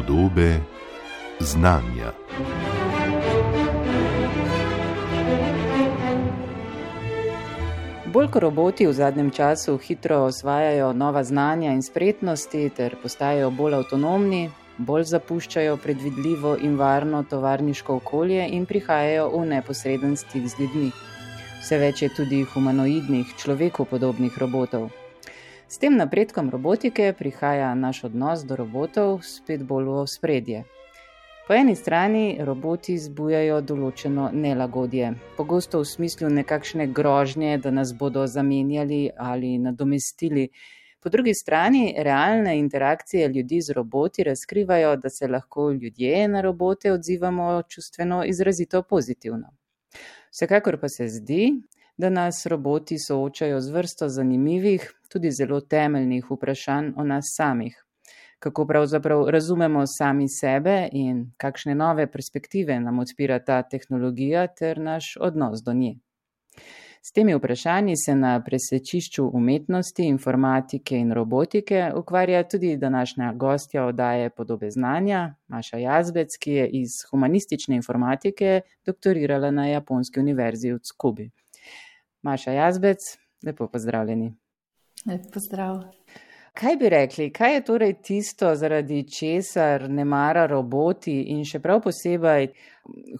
Podobe znanja. Bolj ko roboti v zadnjem času hitro osvajajo nova znanja in spretnosti ter postajajo bolj avtonomni, bolj zapuščajo predvidljivo in varno tovarniško okolje in prihajajo v neposreden stik z ljudmi. Vse več je tudi humanoidnih, človeku podobnih robotov. S tem napredkom robotike prihaja naš odnos do robotov spet bolj v spredje. Po eni strani roboti zbujajo določeno nelagodje, pogosto v smislu nekakšne grožnje, da nas bodo zamenjali ali nadomestili. Po drugi strani realne interakcije ljudi z roboti razkrivajo, da se lahko ljudje na robote odzivamo čustveno izrazito pozitivno. Vsekakor pa se zdi, da nas roboti soočajo z vrsto zanimivih, tudi zelo temeljnih vprašanj o nas samih. Kako pravzaprav razumemo sami sebe in kakšne nove perspektive nam odpira ta tehnologija ter naš odnos do nje. S temi vprašanji se na presečišču umetnosti, informatike in robotike ukvarja tudi današnja gostja oddaje Podobe znanja, Maša Jazbec, ki je iz humanistične informatike doktorirala na Japonski univerzi v Tsukubi. Maša Jazbec, lepo pozdravljeni. Lep pozdrav. Kaj bi rekli, kaj je torej tisto, zaradi česar ne mara roboti in še prav posebej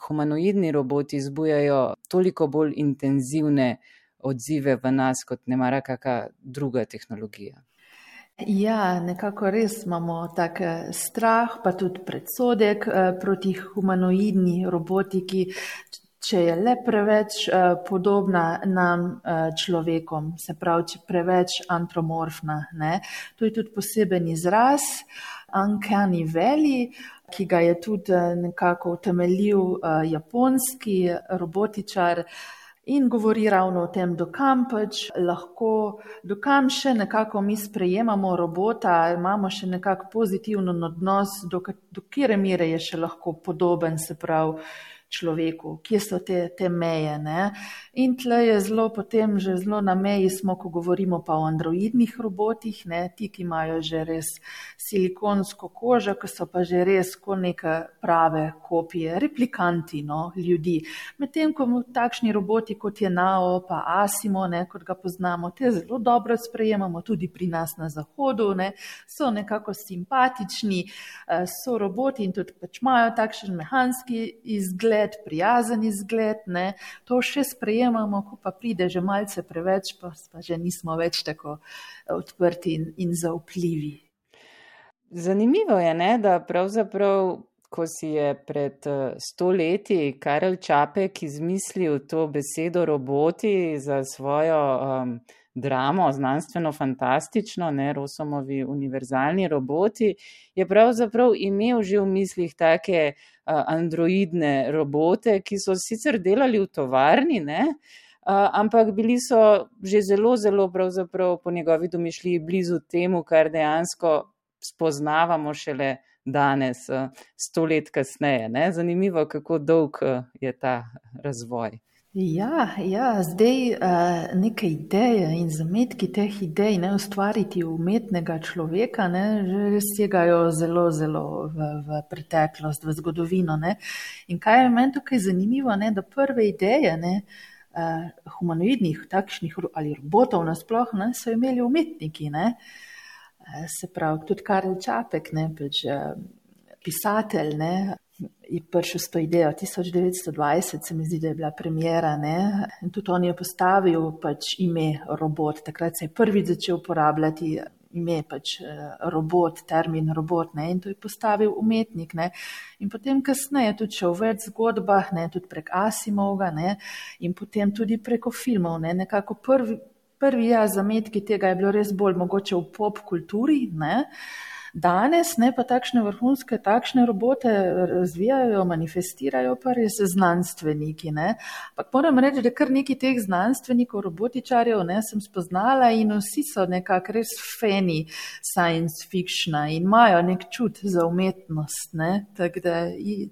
humanoidni roboti zbujajo toliko bolj intenzivne odzive v nas, kot ne mara kakšna druga tehnologija? Ja, nekako res imamo tak strah, pa tudi predsodek proti humanoidni robotiki, če je le preveč uh, podobna nam uh, človekom, se pravi, če preveč antromorfna. Ne? To je tudi poseben izraz, Uncanny Valley, ki ga je tudi uh, nekako utemeljil uh, japonski robotičar. In govori ravno o tem, dokam pač lahko, dokam še nekako mi sprejemamo robota, imamo še nekako pozitiven odnos, do, do kere mere je še lahko podoben, se pravi, človeku, kje so te, te meje. Ne? In tle je zelo potem že zelo na meji smo, ko govorimo pa o androidnih robotih, ne? ti, ki imajo že res silikonsko kožo, ki so pa že res kot neke prave kopije, replikanti no, ljudi. Medtem, ko takšni roboti, kot je Nao, pa Asimo, ne, kot ga poznamo, te zelo dobro sprejemamo tudi pri nas na zahodu, ne? so nekako simpatični, eh, so roboti in tudi pač imajo takšen mehanski izgled, izgled, prijazen izgled, ne, to še sprejemamo, ko pa pride že malce preveč, pa, pa že nismo več tako eh, odprti in, in zaupljivi. Zanimivo je, ne, da pravzaprav, ko si je pred eh, stoletji Karel Čapek izmislil to besedo roboti za svojo um, dramo, znanstveno fantastično, ne Rosomovi univerzalni roboti, je pravzaprav imel že v mislih take uh, androidne robote, ki so sicer delali v tovarni, ne, uh, ampak bili so že zelo, zelo pravzaprav po njegovi domišljiji blizu temu, kar dejansko spoznavamo šele danes, sto let kasneje. Ne. Zanimivo, kako dolg je ta razvoj. Ja, ja, zdaj uh, neke ideje in zametki teh idej ne ustvariti umetnega človeka, ne, že segajo zelo, zelo v, v preteklost, v zgodovino. Ne. In kaj je meni tukaj zanimivo, ne, da prve ideje ne, uh, humanoidnih, takšnih ali robotov nasploh, ne, so imeli umetniki. Ne. Uh, se pravi, tudi Karel Čapek, ne, pač, pisatelj, ne, je prišel s to idejo 1920, se mi zdi, da je bila premjera. Ne? In tudi on je postavil pač ime robot. Takrat se je prvič začel uporabljati ime pač eh, robot, termin robot. Ne? In to je postavil umetnik. Ne? In potem kasneje tudi še v več zgodbah, ne? tudi prek Asimovga ne? in potem tudi preko filmov. Ne? Nekako prvi, prvi ja, zametki tega je bilo res bolj mogoče v pop kulturi. Ne? Danes ne pa takšne vrhunske, takšne robote razvijajo, manifestirajo pa res znanstveniki. Ne. Ampak moram reči, da kar nekaj teh znanstvenikov, robotičarjev ne, sem spoznala in vsi so nekako res fani science fictiona in imajo nek čut za umetnost. Ne. Tako da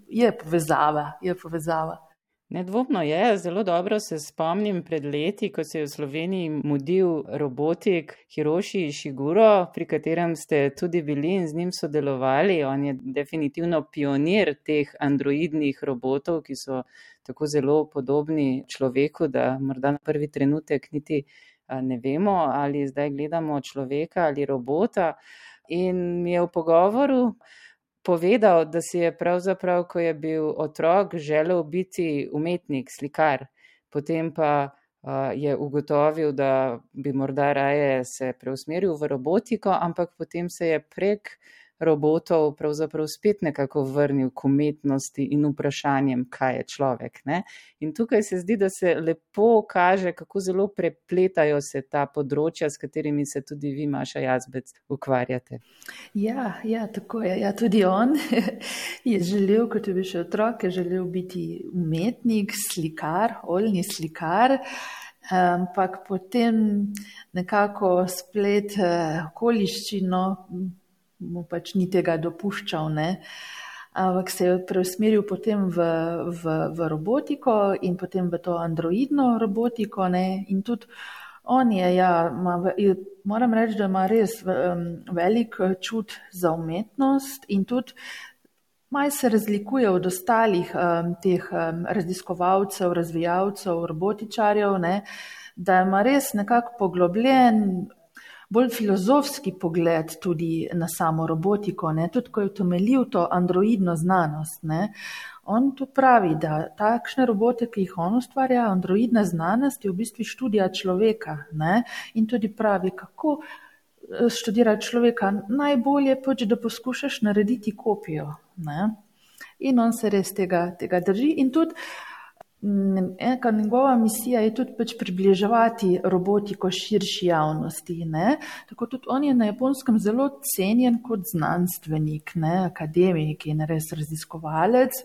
je povezava, je povezava. Nedvomno je, zelo dobro se spomnim pred leti, ko se je v Sloveniji mudil robotik Hiroshi Shiguro, pri katerem ste tudi bili in z njim sodelovali. On je definitivno pionir teh androidnih robotov, ki so tako zelo podobni človeku, da morda na prvi trenutek niti ne vemo, ali zdaj gledamo človeka ali robota. In je v pogovoru povedal, da si je pravzaprav, ko je bil otrok, želel biti umetnik, slikar, potem pa uh, je ugotovil, da bi morda raje se preusmeril v robotiko, ampak potem se je prek robotov pravzaprav spet nekako vrnil k umetnosti in vprašanjem, kaj je človek. Ne? In tukaj se zdi, da se lepo kaže, kako zelo prepletajo se ta področja, s katerimi se tudi vi, Maša Jazbec, ukvarjate. Ja, ja tako je. Ja, tudi on je želel, kot je bil še otrok, je želel biti umetnik, slikar, oljni slikar. Ampak potem nekako splet eh, okoliščino mu pač ni tega dopuščal. Ne? Ampak se je preusmeril potem v, v, v robotiko in potem v to androidno robotiko. Ne? In tudi on je, ja, ma, moram reči, da ima res velik čut za umetnost in tudi maj se razlikuje od ostalih um, teh um, raziskovalcev, razvijalcev, robotičarjev, ne? da ima res nekako poglobljen bolj filozofski pogled tudi na samo robotiko, ne? tudi ko je utemeljil to androidno znanost. Ne? On tu pravi, da takšne robote, ki jih on ustvarja, androidna znanost je v bistvu študija človeka ne? in tudi pravi, kako eh, študirati človeka. Najbolje pač, da poskušaš narediti kopijo. Ne? In on se res tega, tega drži. In tudi Eka njegova misija je tudi pač približevati robotiko širši javnosti. Ne? Tako tudi on je na japonskem zelo cenjen kot znanstvenik, ne? akademik in res raziskovalec.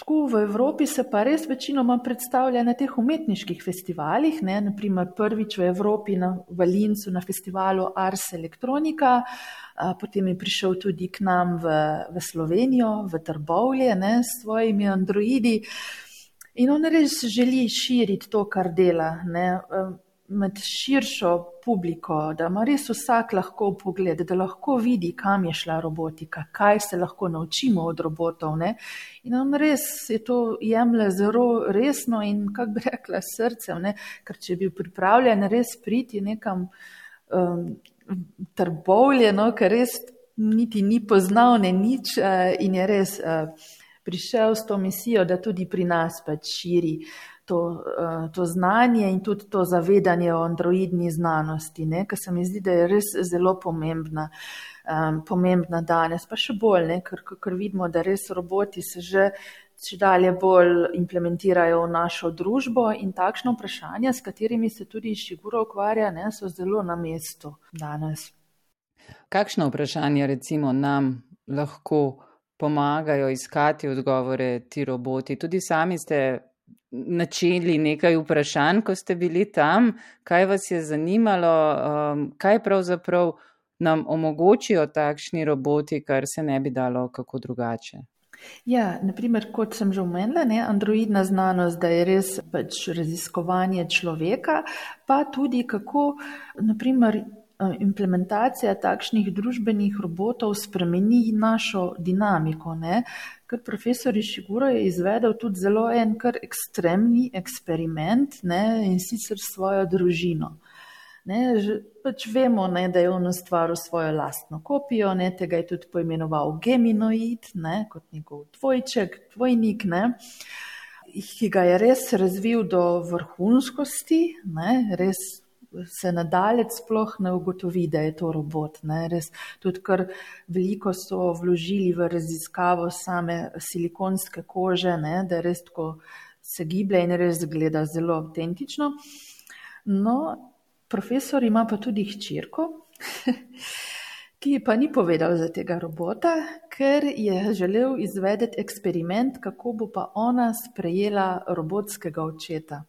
Tako v Evropi se pa res večinoma predstavlja na teh umetniških festivalih, ne? naprimer prvič v Evropi na Valincu na festivalu Ars Electronica, potem je prišel tudi k nam v, v Slovenijo, v Trbovlje ne? s svojimi androidi. In on res želi širiti to, kar dela, ne, med širšo publiko, da ima res vsak lahko pogled, da lahko vidi, kam je šla robotika, kaj se lahko naučimo od robotov. Ne. In on res je to jemlje zelo resno in, kako bi rekla, srcem, ne, ker če bi pripravljen res priti nekam um, trbovljeno, ker res niti ni poznal ne nič uh, in je res. Uh, prišel s to misijo, da tudi pri nas pač širi to, uh, to znanje in tudi to zavedanje o androidni znanosti, ker se mi zdi, da je res zelo pomembna, pomembna danes, pa še bolj, ne? ker, ker vidimo, da res roboti se že. Če dalje bolj implementirajo v našo družbo in takšno vprašanje, s katerimi se tudi Šiguro ukvarja, ne, so zelo na mestu danes. Kakšno vprašanje recimo nam lahko pomagajo iskati odgovore ti roboti. Tudi sami ste načeli nekaj vprašanj, ko ste bili tam, kaj vas je zanimalo, um, kaj pravzaprav nam omogočijo takšni roboti, kar se ne bi dalo kako drugače. Ja, naprimer, kot sem že omenila, ne, androidna znanost, da je res pač raziskovanje človeka, pa tudi kako, naprimer, implementacija takšnih družbenih robotov spremeni našo dinamiko. Ne? Ker profesor Išiguro je izvedel tudi zelo en kar ekstremni eksperiment ne? in sicer svojo družino. Ne, že, pač vemo, ne, da je on ustvaril svojo lastno kopijo, ne, tega je tudi poimenoval Geminoid, ne, kot njegov dvojček, dvojnik, ne, ki ga je res razvil do vrhunskosti, ne, res se nadalje sploh ne ugotovi, da je to robot. Ne? Res tudi kar veliko so vložili v raziskavo same silikonske kože, ne? da res tako se giblje in res zgleda zelo avtentično. No, profesor ima pa tudi hčerko, ki pa ni povedal za tega robota, ker je želel izvedeti eksperiment, kako bo pa ona sprejela robotskega očeta.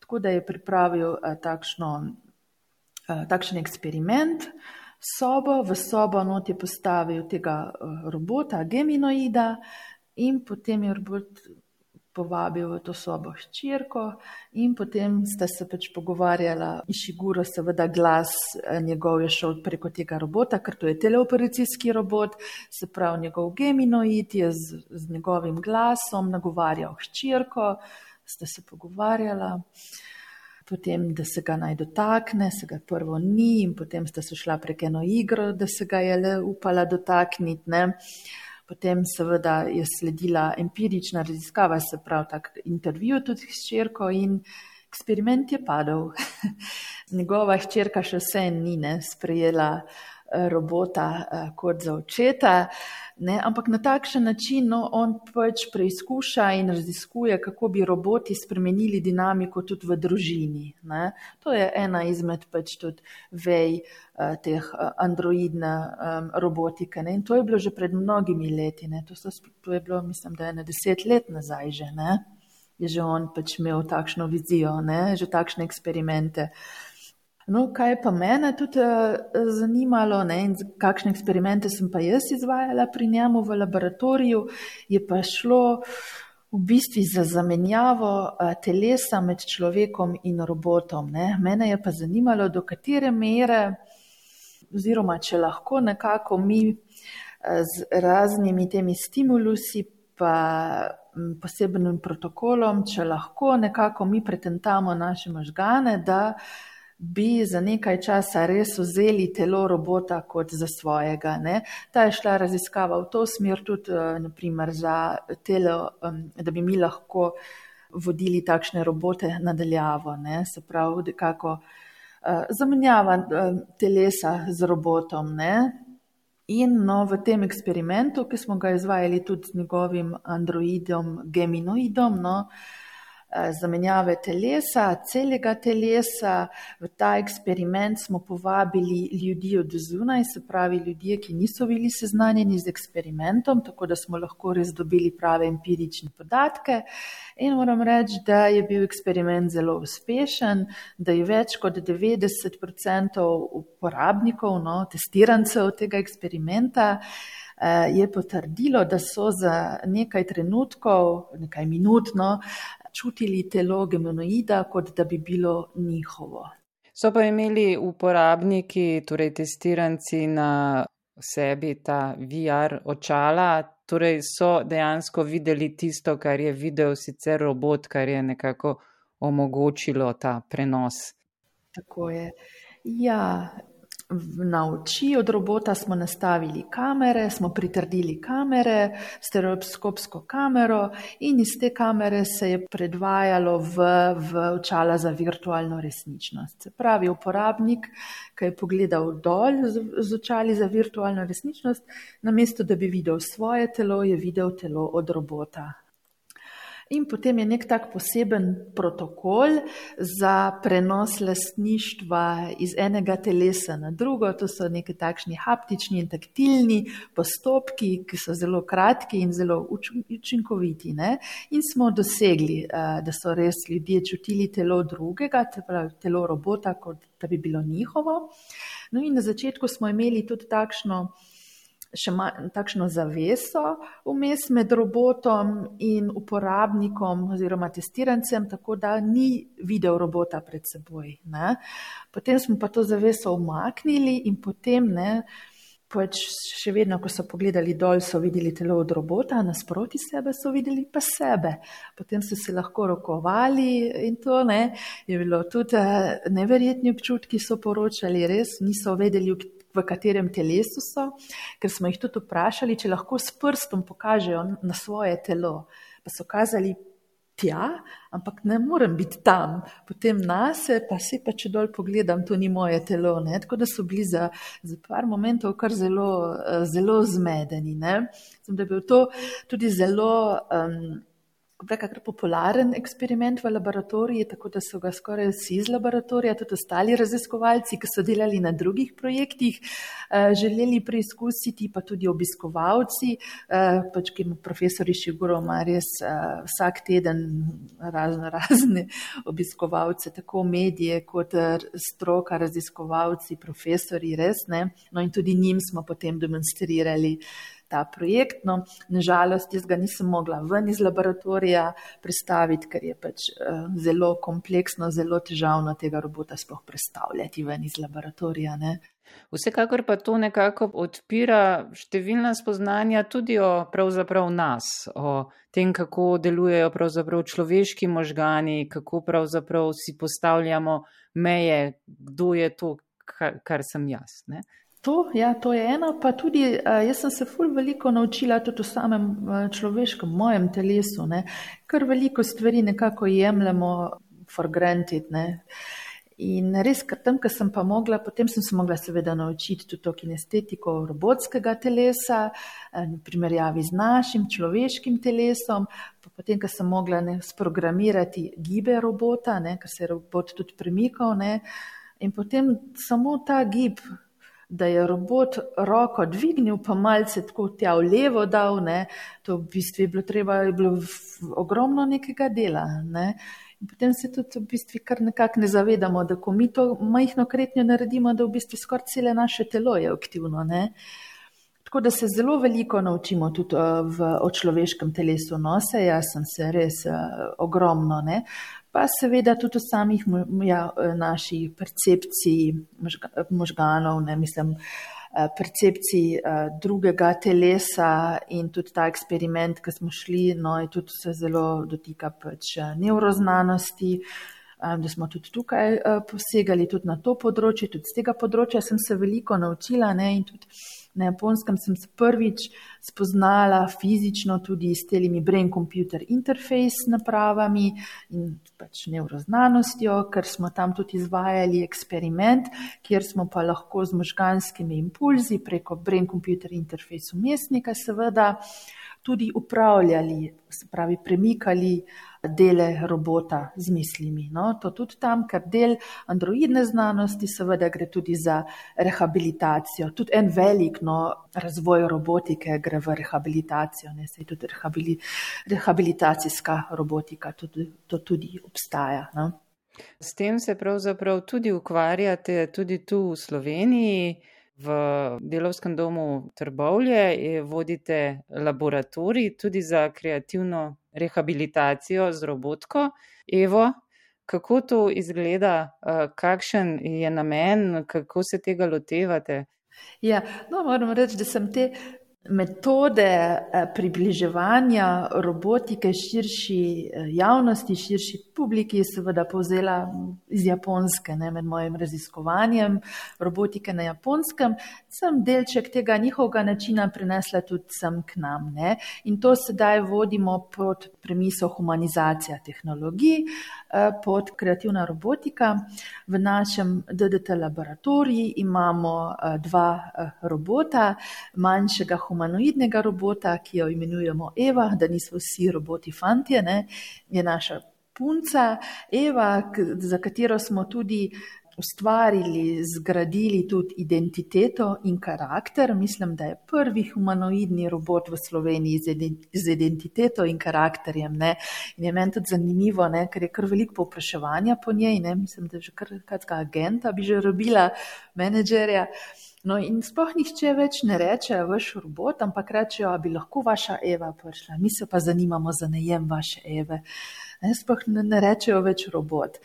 Tako da je pripravil a, takšno Eh, takšen eksperiment. Sobo, v sobo not je postavil tega eh, robota, geminoida, in potem je robot povabil v to sobo hčerko in potem sta se pač pogovarjala. Išiguro, seveda, glas eh, njegov je šel preko tega robota, ker to je teleoperacijski robot, se pravi, njegov geminoid je z, z njegovim glasom nagovarjal hčerko, sta se pogovarjala. Potem, da se ga naj dotakne, se ga prvo ni, in potem sta se šla prek eno igro, da se ga je le upala dotakniti. Ne. Potem seveda je sledila empirična raziskava, se pravi tak intervju tudi s črko in eksperiment je padel. Njegova hčerka še vse ni ne, sprejela robota eh, kot za očeta. Ne, ampak na takšen način no, on pač preizkuša in raziskuje, kako bi roboti spremenili dinamiko tudi v družini. Ne. To je ena izmed pač tudi vej uh, teh uh, androidne um, robotike. Ne. In to je bilo že pred mnogimi leti. To, so, to je bilo, mislim, da je na deset let nazaj že. Ne. Je že on pač imel takšno vizijo, ne, že takšne eksperimente. Uh, No, kaj pa mene tudi uh, zanimalo, ne, in kakšne eksperimente sem pa jaz izvajala pri njemu v laboratoriju, je pa šlo v bistvu za zamenjavo uh, telesa med človekom in robotom. Ne. Mene je pa zanimalo, do katere mere, oziroma če lahko nekako mi uh, z raznimi temi stimulusi, pa um, posebnim protokolom, če lahko nekako mi pretentamo naše možgane, da bi za nekaj časa res vzeli telo robota kot za svojega. Ne. Ta je šla raziskava v to smer tudi, eh, naprimer, za telo, da bi mi lahko vodili takšne robote nadaljavo, ne. se pravi, kako eh, zamenjava telesa z robotom. Ne. In no, v tem eksperimentu, ki smo ga izvajali tudi z njegovim androidom, geminoidom, no, Eh, zamenjave telesa, celega telesa. V ta eksperiment smo povabili ljudi od zunaj, se pravi ljudje, ki niso bili seznanjeni z eksperimentom, tako da smo lahko res dobili prave empirične podatke. In moram reči, da je bil eksperiment zelo uspešen, da je več kot 90% uporabnikov, no, testirancev tega eksperimenta. Eh, je potrdilo, da so za nekaj trenutkov, nekaj minutno, čutili telo gemenoida, kot da bi bilo njihovo. So pa imeli uporabniki, torej testiranci na sebi ta VR očala, torej so dejansko videli tisto, kar je videl sicer robot, kar je nekako omogočilo ta prenos. Tako je. Ja, Na oči od robota smo nastavili kamere, smo pritrdili kamere, stereoskopsko kamero in iz te kamere se je predvajalo v, v očala za virtualno resničnost. Se pravi, uporabnik, ki je pogledal dol z, z očali za virtualno resničnost, namesto da bi videl svoje telo, je videl telo od robota. In potem je nek tak poseben protokol za prenos lastništva iz enega telesa na drugo. To so neki takšni haptični in taktilni postopki, ki so zelo kratki in zelo učinkoviti. Ne? In smo dosegli, eh, da so res ljudje čutili telo drugega, telo robota, kot da bi bilo njihovo. No in na začetku smo imeli tudi takšno še takšno zaveso vmes med robotom in uporabnikom oziroma testirancem, tako da ni videl robota pred seboj. Ne. Potem smo pa to zaveso umaknili in potem ne. Pač še vedno, ko so pogledali dol, so videli telo od robota, nasproti sebe so videli pa sebe. Potem so se lahko rokovali in to ne. Je bilo tudi eh, neverjetni občutki, so poročali, res niso vedeli, v katerem telesu so, ker smo jih tudi vprašali, če lahko s prstom pokažejo na svoje telo. Pa so kazali tja, ampak ne morem biti tam, potem nase, pa si pa če dol pogledam, to ni moje telo. Ne? Tako da so bili za, za par momentov kar zelo, zelo zmedeni. Zdaj, da je bil to tudi zelo. Um, Kar popularen eksperiment v laboratoriju, tako da so ga skoraj vsi iz laboratorija, tudi ostali raziskovalci, ki so delali na drugih projektih, eh, želeli preizkusiti, pa tudi obiskovalci, eh, pač ki mu profesori Šiguro ima res eh, vsak teden razne, razne obiskovalce, tako medije kot stroka, raziskovalci, profesori, res ne. No in tudi njim smo potem demonstrirali ta projekt. No, nažalost, jaz ga nisem mogla ven iz laboratorija predstaviti, ker je pač uh, zelo kompleksno, zelo težavno tega robota sploh predstavljati ven iz laboratorija. Ne. Vsekakor pa to nekako odpira številna spoznanja tudi o pravzaprav nas, o tem, kako delujejo pravzaprav človeški možgani, kako pravzaprav si postavljamo meje, kdo je to, kar, kar sem jaz. Ne? To, ja, to je eno, pa tudi jaz sem se ful veliko naučila tudi o samem človeškem, mojem telesu, ne? kar veliko stvari nekako jemljemo for granted. Ne? In res, ker tam, ker sem pa mogla, potem sem se mogla seveda naučiti tudi to kinestetiko robotskega telesa, eh, v primerjavi z našim človeškim telesom, pa potem, ker sem mogla ne, sprogramirati gibe robota, ne, ker se je robot tudi premikal. Ne, in potem samo ta gib, da je robot roko dvignil, pa malce tako tja v levo dal, ne, to v bistvu je bilo treba, je bilo ogromno nekega dela. Ne. In potem se tudi v bistvu kar nekako ne zavedamo, da ko mi to majhno kretnjo naredimo, da v bistvu skoraj cele naše telo je aktivno. Ne? Tako da se zelo veliko naučimo tudi eh, v, o človeškem telesu nose, jaz sem se res uh, ogromno, ne? Pa seveda tudi o samih ja, naših percepcij možga, možganov, ne mislim. Eh, percepciji eh, drugega telesa in tudi ta eksperiment, ki smo šli, no, je tudi se zelo dotika pač eh, neuroznanosti, da smo tudi tukaj posegali tudi na to področje, tudi z tega področja sem se veliko naučila ne, in tudi Na japonskem sem se prvič spoznala fizično tudi s temi brain-computer interface napravami in pač neuroznanostjo, ker smo tam tudi izvajali eksperiment, kjer smo pa lahko z možganskimi impulzi preko brain-computer interface umestnika seveda tudi upravljali, se pravi premikali dele robota z mislimi. No, to tudi tam, ker del androidne znanosti seveda gre tudi za rehabilitacijo. Tudi en velik no, razvoj robotike gre v rehabilitacijo, ne se tudi rehabili, rehabilitacijska robotika, tudi, to tudi obstaja. No. S tem se pravzaprav tudi ukvarjate tudi tu v Sloveniji. V delovskem domu Trbovlje vodite laboratorij tudi za kreativno rehabilitacijo z robotko. Evo, kako to izgleda, eh, kakšen je namen, kako se tega lotevate? Ja, no, moram reči, da sem te metode eh, približevanja robotike širši eh, javnosti, širši publiki, seveda povzela iz Japonske, ne, med mojim raziskovanjem robotike na Japonskem, sem delček tega njihovega načina prinesla tudi sem k nam. Ne. In to sedaj vodimo pod premiso humanizacija tehnologij, eh, pod kreativna robotika. V našem DDT laboratoriju imamo dva robota, manjšega humanoidnega robota, ki jo imenujemo Eva, da niso vsi roboti fantje, ne, je naša punca Eva, za katero smo tudi ustvarili, zgradili tudi identiteto in karakter. Mislim, da je prvi humanoidni robot v Sloveniji z identiteto in karakterjem. Ne. In je meni tudi zanimivo, ne, ker je kar veliko povpraševanja po njej. Ne. Mislim, da je že kar kakšna agenta bi že robila menedžerja. No, in sploh nihče več ne reče, vaš robot, ampak rečejo, da bi lahko vaša Eva prišla. Mi se pa zanimamo za najem vaše Eve. Ne, sploh ne, ne rečejo več robot.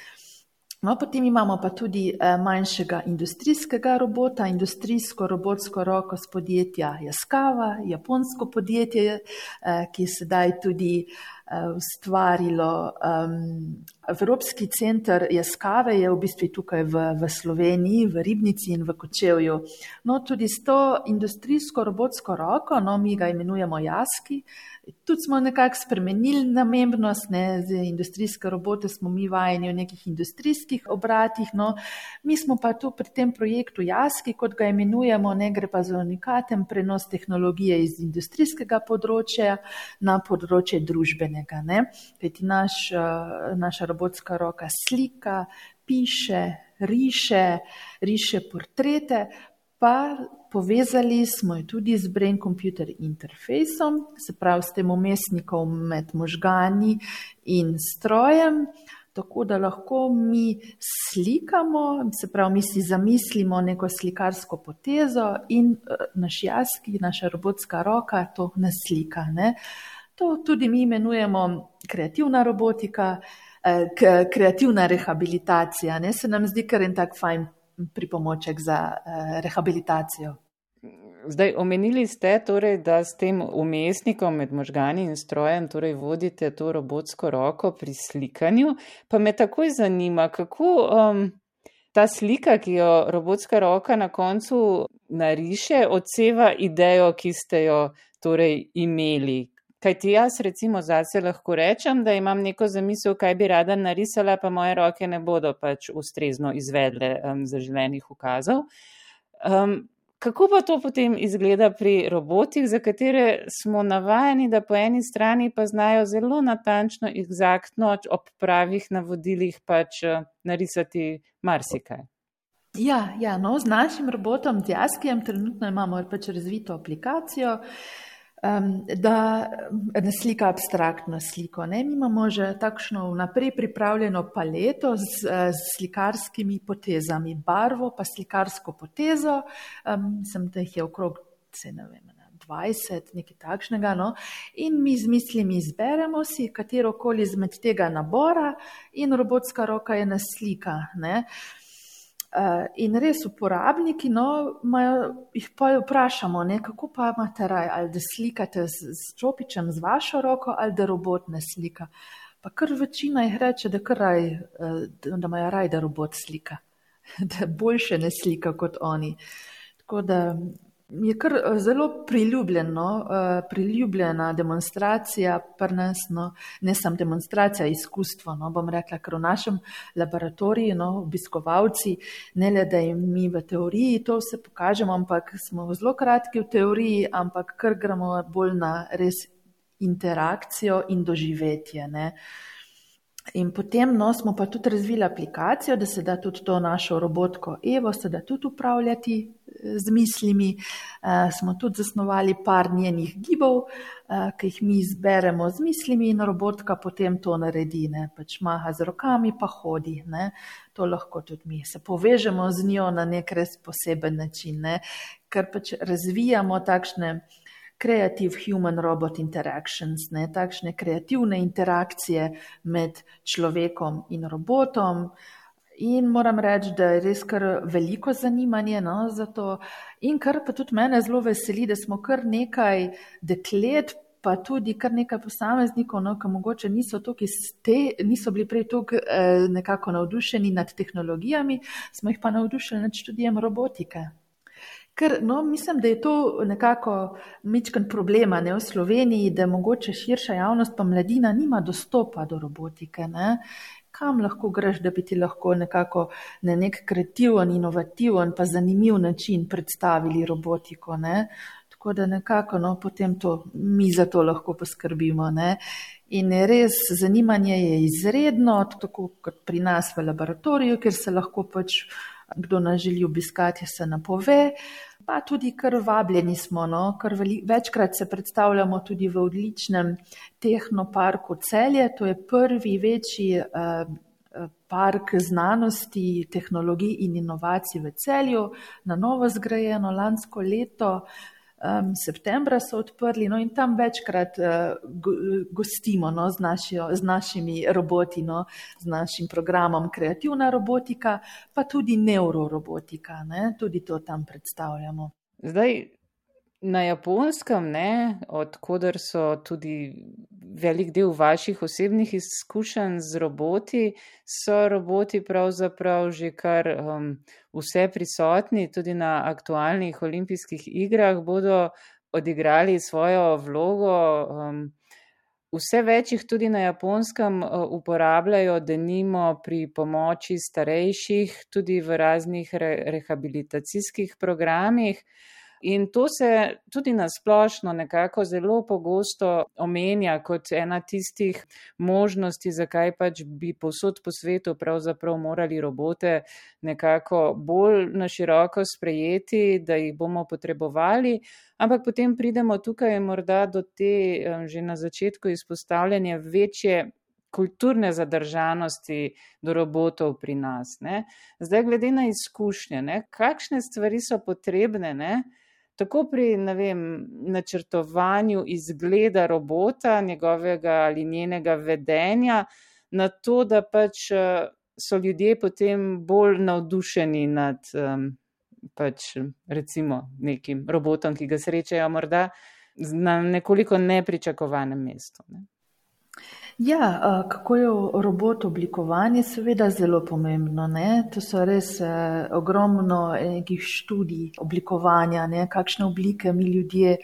No, potem imamo pa tudi eh, manjšega industrijskega robota, industrijsko robotsko roko z podjetja Jaskava, japonsko podjetje, eh, ki sedaj tudi ustvarilo. Um, Evropski center Jaskave je v bistvu tukaj v, v Sloveniji, v Ribnici in v Kočevju. No, tudi s to industrijsko robotsko roko, no, mi ga imenujemo Jaski, tudi smo nekako spremenili namembnost, ne, z industrijske robote smo mi vajeni v nekih industrijskih obratih, no, mi smo pa tu pri tem projektu Jaski, kot ga imenujemo, ne gre pa za unikaten prenos tehnologije iz industrijskega področja na področje družbene enega. Ne? Kajti naš, eh, naša robotska roka slika, piše, riše, riše portrete, pa povezali smo jo tudi z brain computer interfejsom, se pravi s tem umestnikom med možgani in strojem. Tako da lahko mi slikamo, se pravi, mi si zamislimo neko slikarsko potezo in eh, naš jaski, naša robotska roka to naslika. Ne? To tudi mi imenujemo kreativna robotika, eh, kreativna rehabilitacija. Ne? Se nam zdi kar en tak fajn pripomoček za eh, rehabilitacijo. Zdaj, omenili ste, torej, da s tem umestnikom med možgani in strojem torej, vodite to robotsko roko pri slikanju. Pa me takoj zanima, kako um, ta slika, ki jo robotska roka na koncu nariše, odseva idejo, ki ste jo torej, imeli. Kaj ti jaz, recimo, zase lahko rečem, da imam neko zamisel, kaj bi rada narisala, pa moje roke ne bodo pač ustrezno izvedle um, zaželenih ukazov. Um, Kako pa to potem izgleda pri robotih, za katere smo navajeni, da po eni strani pa znajo zelo natančno, egzaktno, ob pravih navodilih pač eh, narisati marsikaj? Ja, ja no, z našim robotom, z Jaskijem, trenutno imamo pač razvito aplikacijo, um, da ne slika abstraktno sliko. Ne? Mi imamo že takšno vnaprej pripravljeno paleto z, z slikarskimi potezami, barvo pa slikarsko potezo, um, sem da jih je okrog, se ne vem. 20, nekaj takšnega. No? In mi z mislimi izberemo si katero koli izmed tega nabora, in robotska roka je naslika. Uh, Eh, in res uporabniki, no, majo, jih pa vprašamo, ne, kako pa imate raj, ali da slikate z, z čopičem, z vašo roko, ali da robot ne slika. Pa kar večina jih reče, da, raj, eh, da imajo raj, da robot slika, da boljše ne slika kot oni. Tako da je kar eh, zelo priljubljeno, uh, priljubljena demonstracija, prnesno, ne samo demonstracija, izkustvo. No, bom rekla, ker v našem laboratoriju, no, obiskovalci, ne le da jim mi v teoriji to vse pokažemo, ampak smo zelo kratki v teoriji, ampak kar gremo bolj na res interakcijo in doživetje. Ne. In potem no, smo pa tudi razvili aplikacijo, da se da tudi to našo robotko Evo, se da tudi upravljati eh, z mislimi. E, smo tudi zasnovali par njenih gibov, e, ki jih mi izberemo z mislimi in robotka potem to naredi, ne, pač maha z rokami, pa hodi. Ne. To lahko tudi mi se povežemo z njo na nek res poseben način, ne, ker pač razvijamo takšne creative human-robot interactions, ne, takšne kreativne interakcije med človekom in robotom. In moram reči, da je res kar veliko zanimanje no, za to. In kar pa tudi mene zelo veseli, da smo kar nekaj deklet, pa tudi kar nekaj posameznikov, no, ki mogoče niso, te, niso bili prej tako eh, nekako navdušeni nad tehnologijami, smo jih pa navdušeni nad študijem robotike. Ker no, mislim, da je to nekako mečken problema ne, v Sloveniji, da mogoče širša javnost pa mladina nima dostopa do robotike. Ne. Kam lahko greš, da bi ti lahko nekako na nek kreativen, inovativen, pa zanimiv način predstavili robotiko. Ne. Tako da nekako no, potem to, mi za to lahko poskrbimo. Ne. In res zanimanje je izredno, tako kot pri nas v laboratoriju, ker se lahko pač, kdo nas želi obiskati, se napove. Uh, pa tudi kar vabljeni smo, no? veli, večkrat se predstavljamo tudi v odličnem tehnoparku Celje, to je prvi večji uh, park znanosti, tehnologij in inovacij v Celju, na novo zgrajeno lansko leto. Um, septembra so odprli, no in tam večkrat uh, gostimo no, z, našjo, z našimi roboti, no, z našim programom Kreativna robotika, pa tudi neurorobotika, ne, tudi to tam predstavljamo. Zdaj, na japonskem, ne, odkudar so tudi velik del vaših osebnih izkušenj z roboti, so roboti pravzaprav že kar um, vse prisotni, tudi na aktualnih olimpijskih igrah bodo odigrali svojo vlogo. Um, Vse več jih tudi na japonskem uh, uporabljajo, da nimo pri pomoči starejših, tudi v raznih re rehabilitacijskih programih. In to se tudi nasplošno nekako zelo pogosto omenja kot ena tistih možnosti, zakaj pač bi posod po svetu pravzaprav morali robote nekako bolj na široko sprejeti, da jih bomo potrebovali. Ampak potem pridemo tukaj morda do te že na začetku izpostavljanja večje kulturne zadržanosti do robotov pri nas. Ne. Zdaj, glede na izkušnje, ne, kakšne stvari so potrebne, ne, tako pri vem, načrtovanju izgleda robota, njegovega ali njenega vedenja, na to, da pač so ljudje potem bolj navdušeni nad um, pač, recimo nekim robotom, ki ga srečajo morda na nekoliko nepričakovanem mestu. Ne. Ja, kako je robot oblikovan, je seveda zelo pomembno. Ne? To so res ogromno nekih študij oblikovanja, ne? kakšne oblike mi ljudje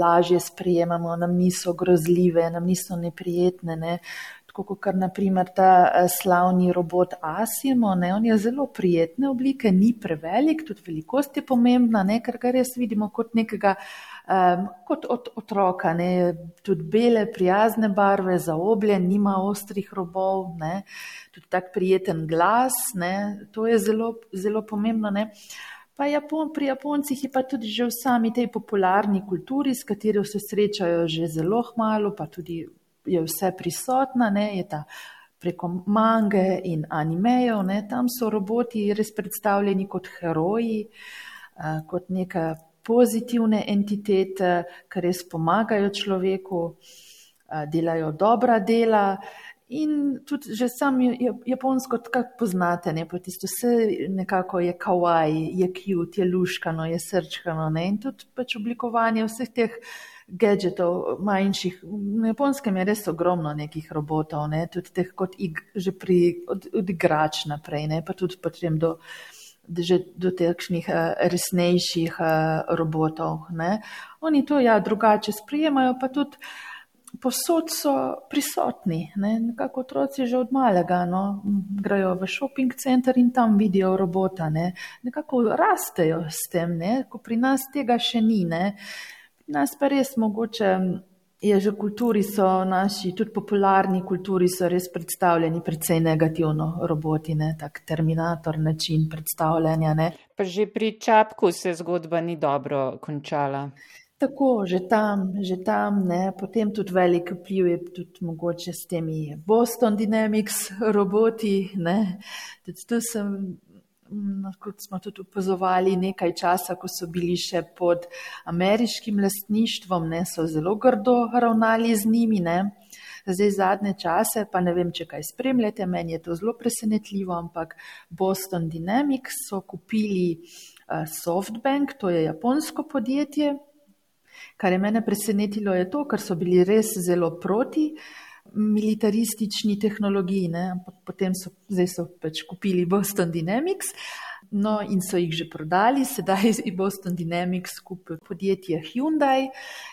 lažje sprejemamo, nam niso grozljive, nam niso neprijetne. Ne? Tako kot naprimer ta slavni robot Asimo, ne? on je zelo prijetne oblike, ni prevelik, tudi velikost je pomembna, ne? ker ga res vidimo kot nekega um, kot od otroka, ne, tudi bele, prijazne barve, zaobljen, nima ostrih robov, ne, tudi tak prijeten glas, ne, to je zelo, zelo pomembno. Ne. Pa Japon, pri Japoncih je pa tudi že v sami tej popularni kulturi, s katero se srečajo že zelo malo, pa tudi je vse prisotna, ne, je ta preko mange in animejev, ne, tam so roboti res predstavljeni kot heroji, kot neka pozitivne entitete, ki res pomagajo človeku, delajo dobra dela. In tudi že sam japonsko, kako poznate, ne, pa tisto vse nekako je kawaii, je cute, je luškano, je srčkano, ne, in tudi pač oblikovanje vseh teh gadgetov manjših. Na japonskem je res ogromno nekih robotov, ne, tudi teh kot ig, že pri, od, od igrač naprej, ne, pa tudi potrem do že do takšnih eh, resnejših eh, robotov. Ne. Oni to ja drugače sprijemajo, pa tudi posod so prisotni. Ne. Nekako otroci že od malega no, grejo v shopping center in tam vidijo robota. Ne. Nekako rastejo s tem, ne. ko pri nas tega še ni. Ne. Pri nas pa res mogoče je že kulturi so naši, tudi popularni kulturi so res predstavljeni precej negativno roboti, ne, tak terminator način predstavljanja. Ne. Pa že pri Čapku se zgodba ni dobro končala. Tako, že tam, že tam, ne, potem tudi velik vpliv je tudi mogoče s temi Boston Dynamics roboti, ne, tudi tu sem kot smo tudi upozorili, nekaj časa, ko so bili še pod ameriškim lastništvom, ne, so zelo grdo ravnali z njimi. Ne. Zdaj, zadnje čase, pa ne vem, če kaj spremljate, meni je to zelo presenetljivo, ampak Boston Dynamics so kupili uh, Softbank, to je japonsko podjetje. Kar je mene presenetilo, je to, ker so bili res zelo proti uh, militaristični tehnologiji, ne? ampak potem so, zdaj so pač kupili Boston Dynamics. No, in so jih že prodali, sedaj je Boston Dynamics kupil podjetje Hyundai.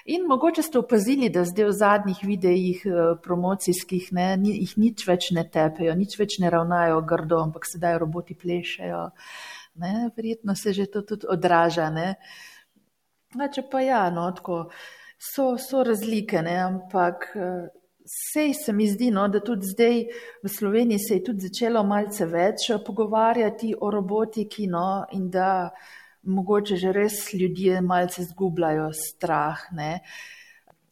In mogoče ste opazili, da zdaj v zadnjih videih eh, promocijskih ne, jih nič več ne tepejo, nič več ne ravnajo grdo, ampak sedaj roboti plešejo. Ne, verjetno se že to tudi odraža. Če pa ja, no, tako so, so razlike, ne, ampak eh, Sej se mi zdi, no, da tudi zdaj v Sloveniji se je tudi začelo malce več pogovarjati o robotiki no, in da mogoče že res ljudje malce zgubljajo strah. Ne.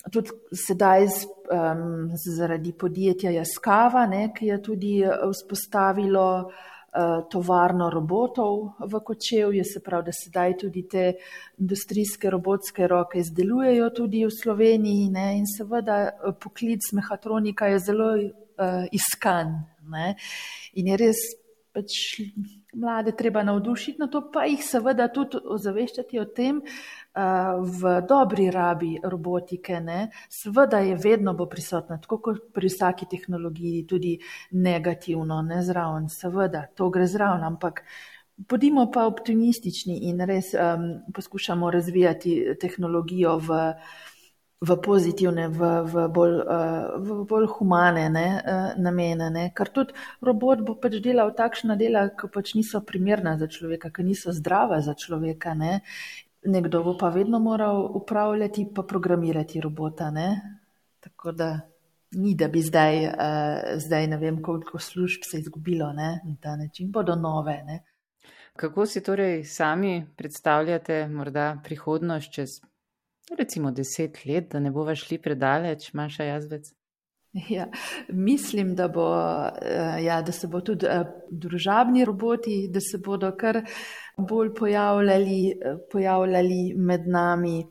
Tudi sedaj um, zaradi podjetja Jaskava, ne, ki je tudi vzpostavilo uh, Eh, tovarno robotov v Kočevju, se pravi, da sedaj tudi te industrijske robotske roke izdelujejo tudi v Sloveniji ne? in seveda eh, poklic mehatronika je zelo uh, iskan ne? in je res pač mlade treba navdušiti na to, pa jih seveda tudi ozaveščati o tem, v dobri rabi robotike. Ne? Seveda je vedno bo prisotna, tako kot pri vsaki tehnologiji, tudi negativno, ne zraven, seveda, to gre zraven, ampak. Bodimo pa optimistični in res um, poskušamo razvijati tehnologijo v, v pozitivne, v, v, bolj, uh, v bolj humane ne, uh, namene. Ne. Ker tudi robot bo pač delal takšna dela, ki pač niso primerna za človeka, ki niso zdrava za človeka. Ne. Nekdo bo pa vedno moral upravljati in programirati robota. Ne. Tako da ni, da bi zdaj, uh, zdaj ne vem, koliko služb se je izgubilo ne, na ta način, bodo nove. Ne. Kako si torej sami predstavljate morda prihodnost čez recimo deset let, da ne bova šli predaleč, manjša jazbec? Ja, mislim, da, bo, eh, ja, da se bo tudi eh, družabni roboti, da se bodo kar bolj pojavljali, eh, pojavljali med nami,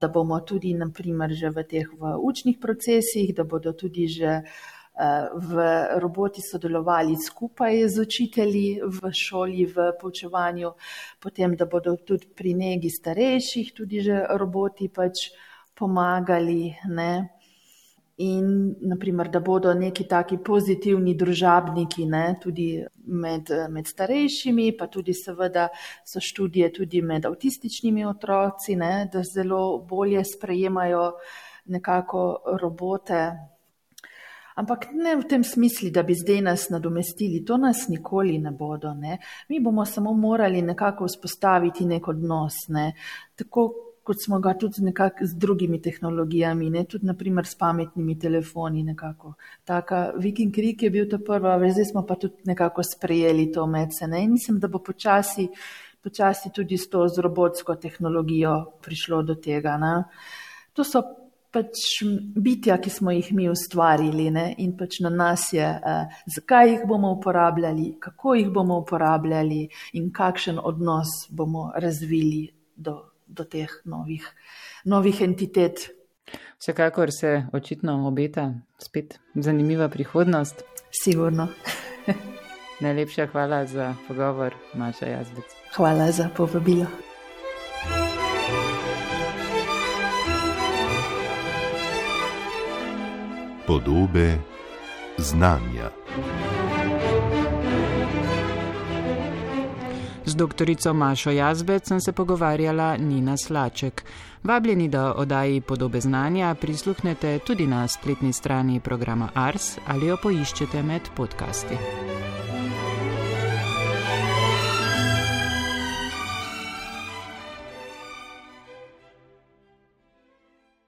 da bomo tudi naprimer, že v teh v učnih procesih, da bodo tudi že v roboti sodelovali skupaj z učitelji v šoli, v poučevanju, potem, da bodo tudi pri negi starejših tudi že roboti pač pomagali. Ne? In naprimer, da bodo neki taki pozitivni družabniki ne, tudi med, med starejšimi, pa tudi seveda so študije tudi med avtističnimi otroci, ne, da zelo bolje sprejemajo nekako robote. Ampak ne v tem smislu, da bi zdaj nas nadomestili, to nas nikoli ne bodo. Ne. Mi bomo samo morali nekako vzpostaviti nek odnos, ne. tako kot smo ga tudi nekako z drugimi tehnologijami, ne, tudi naprimer s pametnimi telefoni. Nekako. Taka Viking Creek je bil to prva, zdaj smo pa tudi nekako sprejeli to medse. Ne. In mislim, da bo počasi, počasi tudi s to z robotsko tehnologijo prišlo do tega. Ne. To so pač bitja, ki smo jih mi ustvarili ne, in pač na nas je, eh, zakaj jih bomo uporabljali, kako jih bomo uporabljali in kakšen odnos bomo razvili do do teh novih, novih entitet. Vsekakor se očitno obeta spet zanimiva prihodnost. Sigurno. Najlepša hvala za pogovor, Maša Jazbec. Hvala za povabilo. Podobe znanja. Doktorico Mašo Jazbec sem se pogovarjala Nina Slaček. Vabljeni, da oddaji podobe znanja prisluhnete tudi na spletni strani programa Ars ali jo poiščete med podcasti.